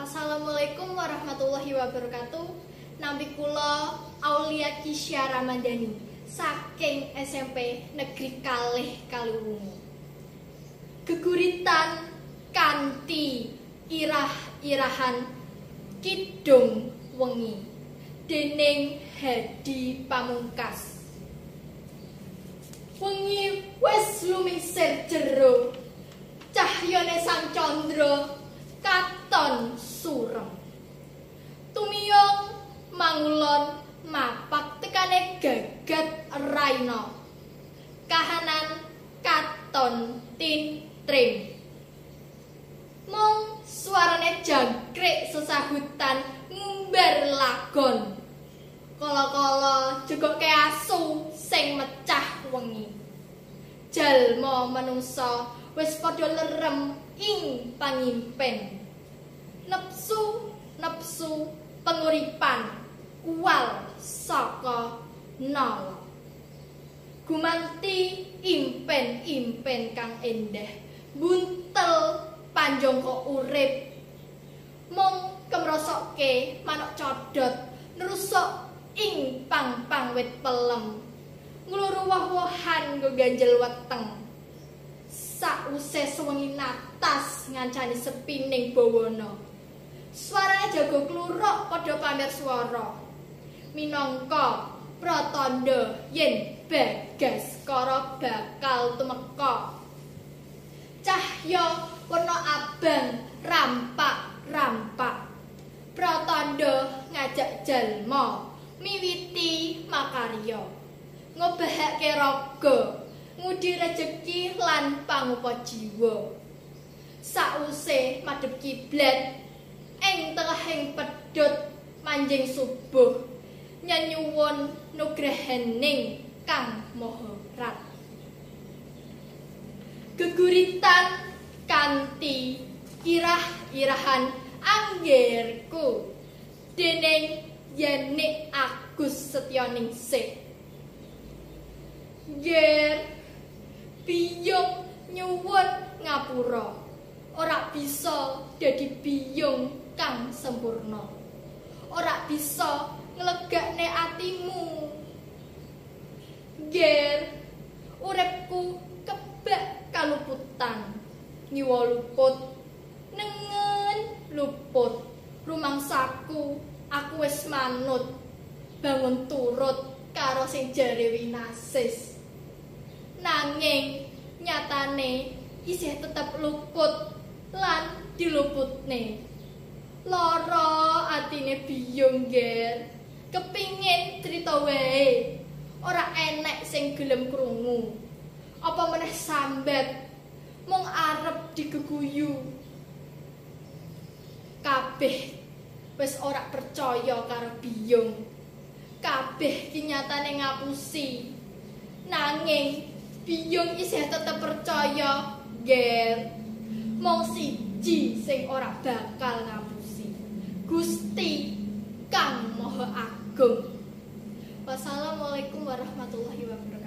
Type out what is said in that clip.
Assalamualaikum warahmatullahi wabarakatuh. Nampi kula Aulia Kisya Ramadhani saking SMP Negeri Kalih Kaliwungu. Geguritan kanthi irah-irahan kidung wengi dening Hedi Pamungkas. Wengi wis lumisir jero cahyane sang candra mangulon mapak tekane gagat raina. Kahanan katon tin trim mong suarane jangkrik sesahutan ngumbar lagon. Kala-kala juga ke asu sing mecah wengi. Jalma manungsa wis padha lerem ing pangimpen. Nepsu nepsu penguripan uwal saka nol gumanti impen impen kang endah buntel panjang urip mung kemrosokke manuk codot nrusuk ing pang-pang wit pelem ngluru wah-wahan nggo ganjel weteng sause sewengi natas ngancani sepining bawana. Suarane jago kluruk padha pamer swara. Minangka pratandha yen bagas kara bakal tumeka. Cahya warna abang rampak-rampak. Pratandha ngajak jalma miwiti makarya. Ngobahake raga ngudi rejeki lan pangupa jiwa. Sause madhep kiblat ing tengahing pedhot manjing subuh nyanyuwun nugrahaning Kang Maha Rat. Geguritan kanthi irah-irahan anggerku dening Yenik Agus Setyaningsih. Ger biyung nyuwun ngapura ora bisa dadi biyung kang sempurna ora bisa nglegakne atimu. Ger uripku kebak kaluputan. Nyiwa luput nengen luput. Rumangsaku aku wis manut. Bangun turut karo sing jare winasis. Nanging nyatane isih tetep luput lan diluputne lara atine biyung ger. Kepingin cerita wae. Ora enek sing gelem krungu. Apa meneh sambat? Mung arep digeguyu kabeh wis ora percaya karo biyung. Kabeh kinyatane ngapusi. Nanging biyung isih tetep percaya ger. Mong siji sing ora bakal ngapusi Gusti Kang Maha Agung. Wassalamualaikum warahmatullahi wabarakatuh